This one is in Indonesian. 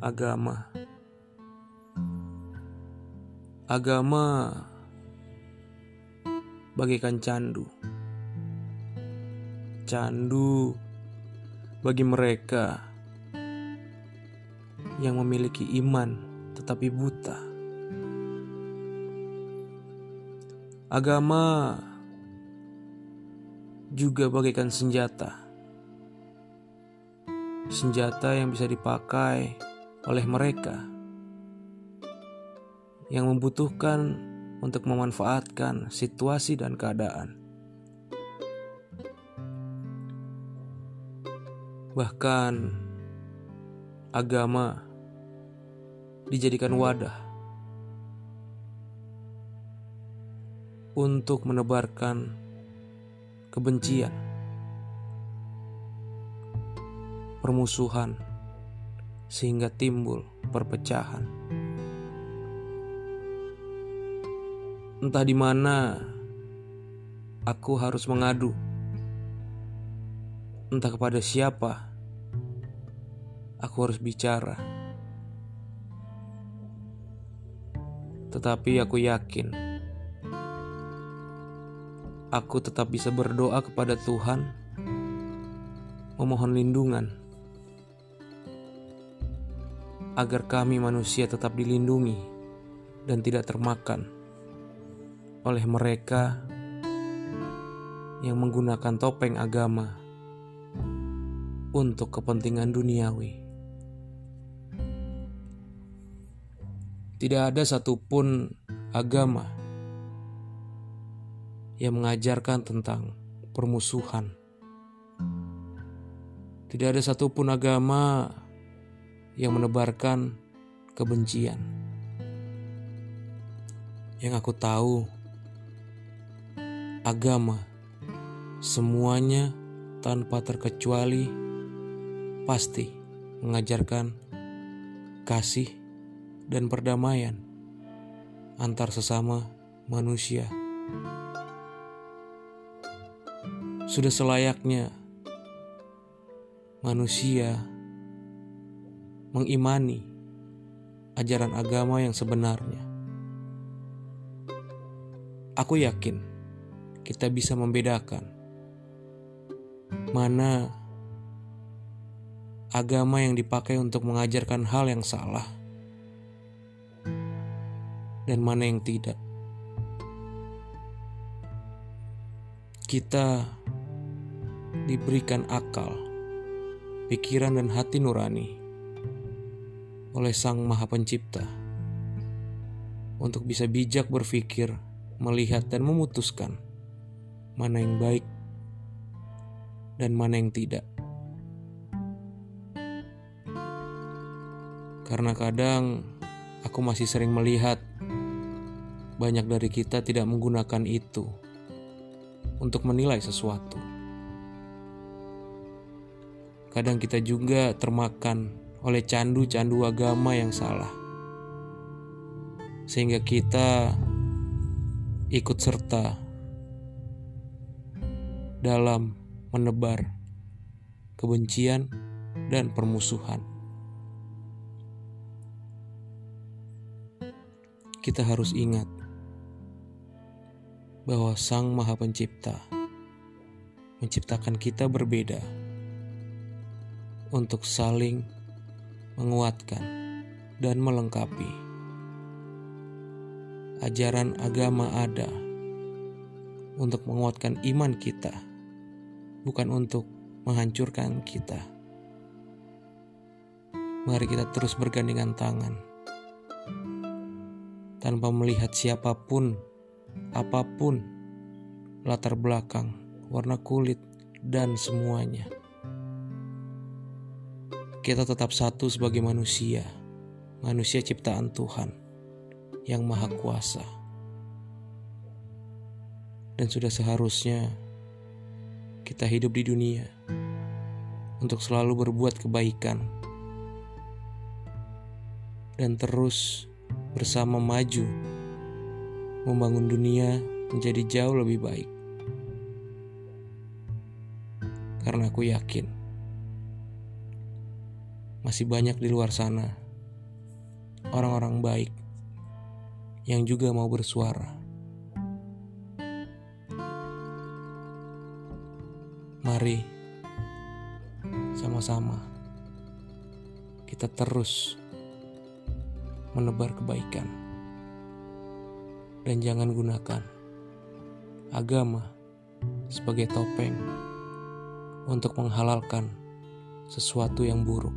agama. Agama bagaikan candu. Candu bagi mereka yang memiliki iman tetapi buta. Agama juga bagaikan senjata. Senjata yang bisa dipakai oleh mereka yang membutuhkan untuk memanfaatkan situasi dan keadaan. Bahkan agama dijadikan wadah untuk menebarkan kebencian, permusuhan, sehingga timbul perpecahan. Entah di mana aku harus mengadu, entah kepada siapa aku harus bicara, tetapi aku yakin aku tetap bisa berdoa kepada Tuhan, memohon lindungan, agar kami manusia tetap dilindungi dan tidak termakan oleh mereka yang menggunakan topeng agama untuk kepentingan duniawi. Tidak ada satupun agama yang mengajarkan tentang permusuhan. Tidak ada satupun agama yang menebarkan kebencian. Yang aku tahu, agama semuanya tanpa terkecuali pasti mengajarkan kasih dan perdamaian antar sesama manusia. Sudah selayaknya manusia mengimani ajaran agama yang sebenarnya. Aku yakin kita bisa membedakan mana agama yang dipakai untuk mengajarkan hal yang salah dan mana yang tidak. Kita diberikan akal, pikiran, dan hati nurani oleh Sang Maha Pencipta untuk bisa bijak berpikir, melihat, dan memutuskan mana yang baik dan mana yang tidak. Karena kadang aku masih sering melihat banyak dari kita tidak menggunakan itu untuk menilai sesuatu. Kadang kita juga termakan oleh candu-candu agama yang salah. Sehingga kita ikut serta dalam menebar kebencian dan permusuhan. Kita harus ingat bahwa Sang Maha Pencipta menciptakan kita berbeda untuk saling menguatkan dan melengkapi. Ajaran agama ada untuk menguatkan iman kita, bukan untuk menghancurkan kita. Mari kita terus bergandengan tangan tanpa melihat siapa pun, apa pun latar belakang, warna kulit, dan semuanya kita tetap satu sebagai manusia, manusia ciptaan Tuhan yang Maha Kuasa, dan sudah seharusnya kita hidup di dunia untuk selalu berbuat kebaikan dan terus bersama maju membangun dunia menjadi jauh lebih baik. Karena aku yakin masih banyak di luar sana orang-orang baik yang juga mau bersuara. Mari sama-sama kita terus menebar kebaikan, dan jangan gunakan agama sebagai topeng untuk menghalalkan sesuatu yang buruk.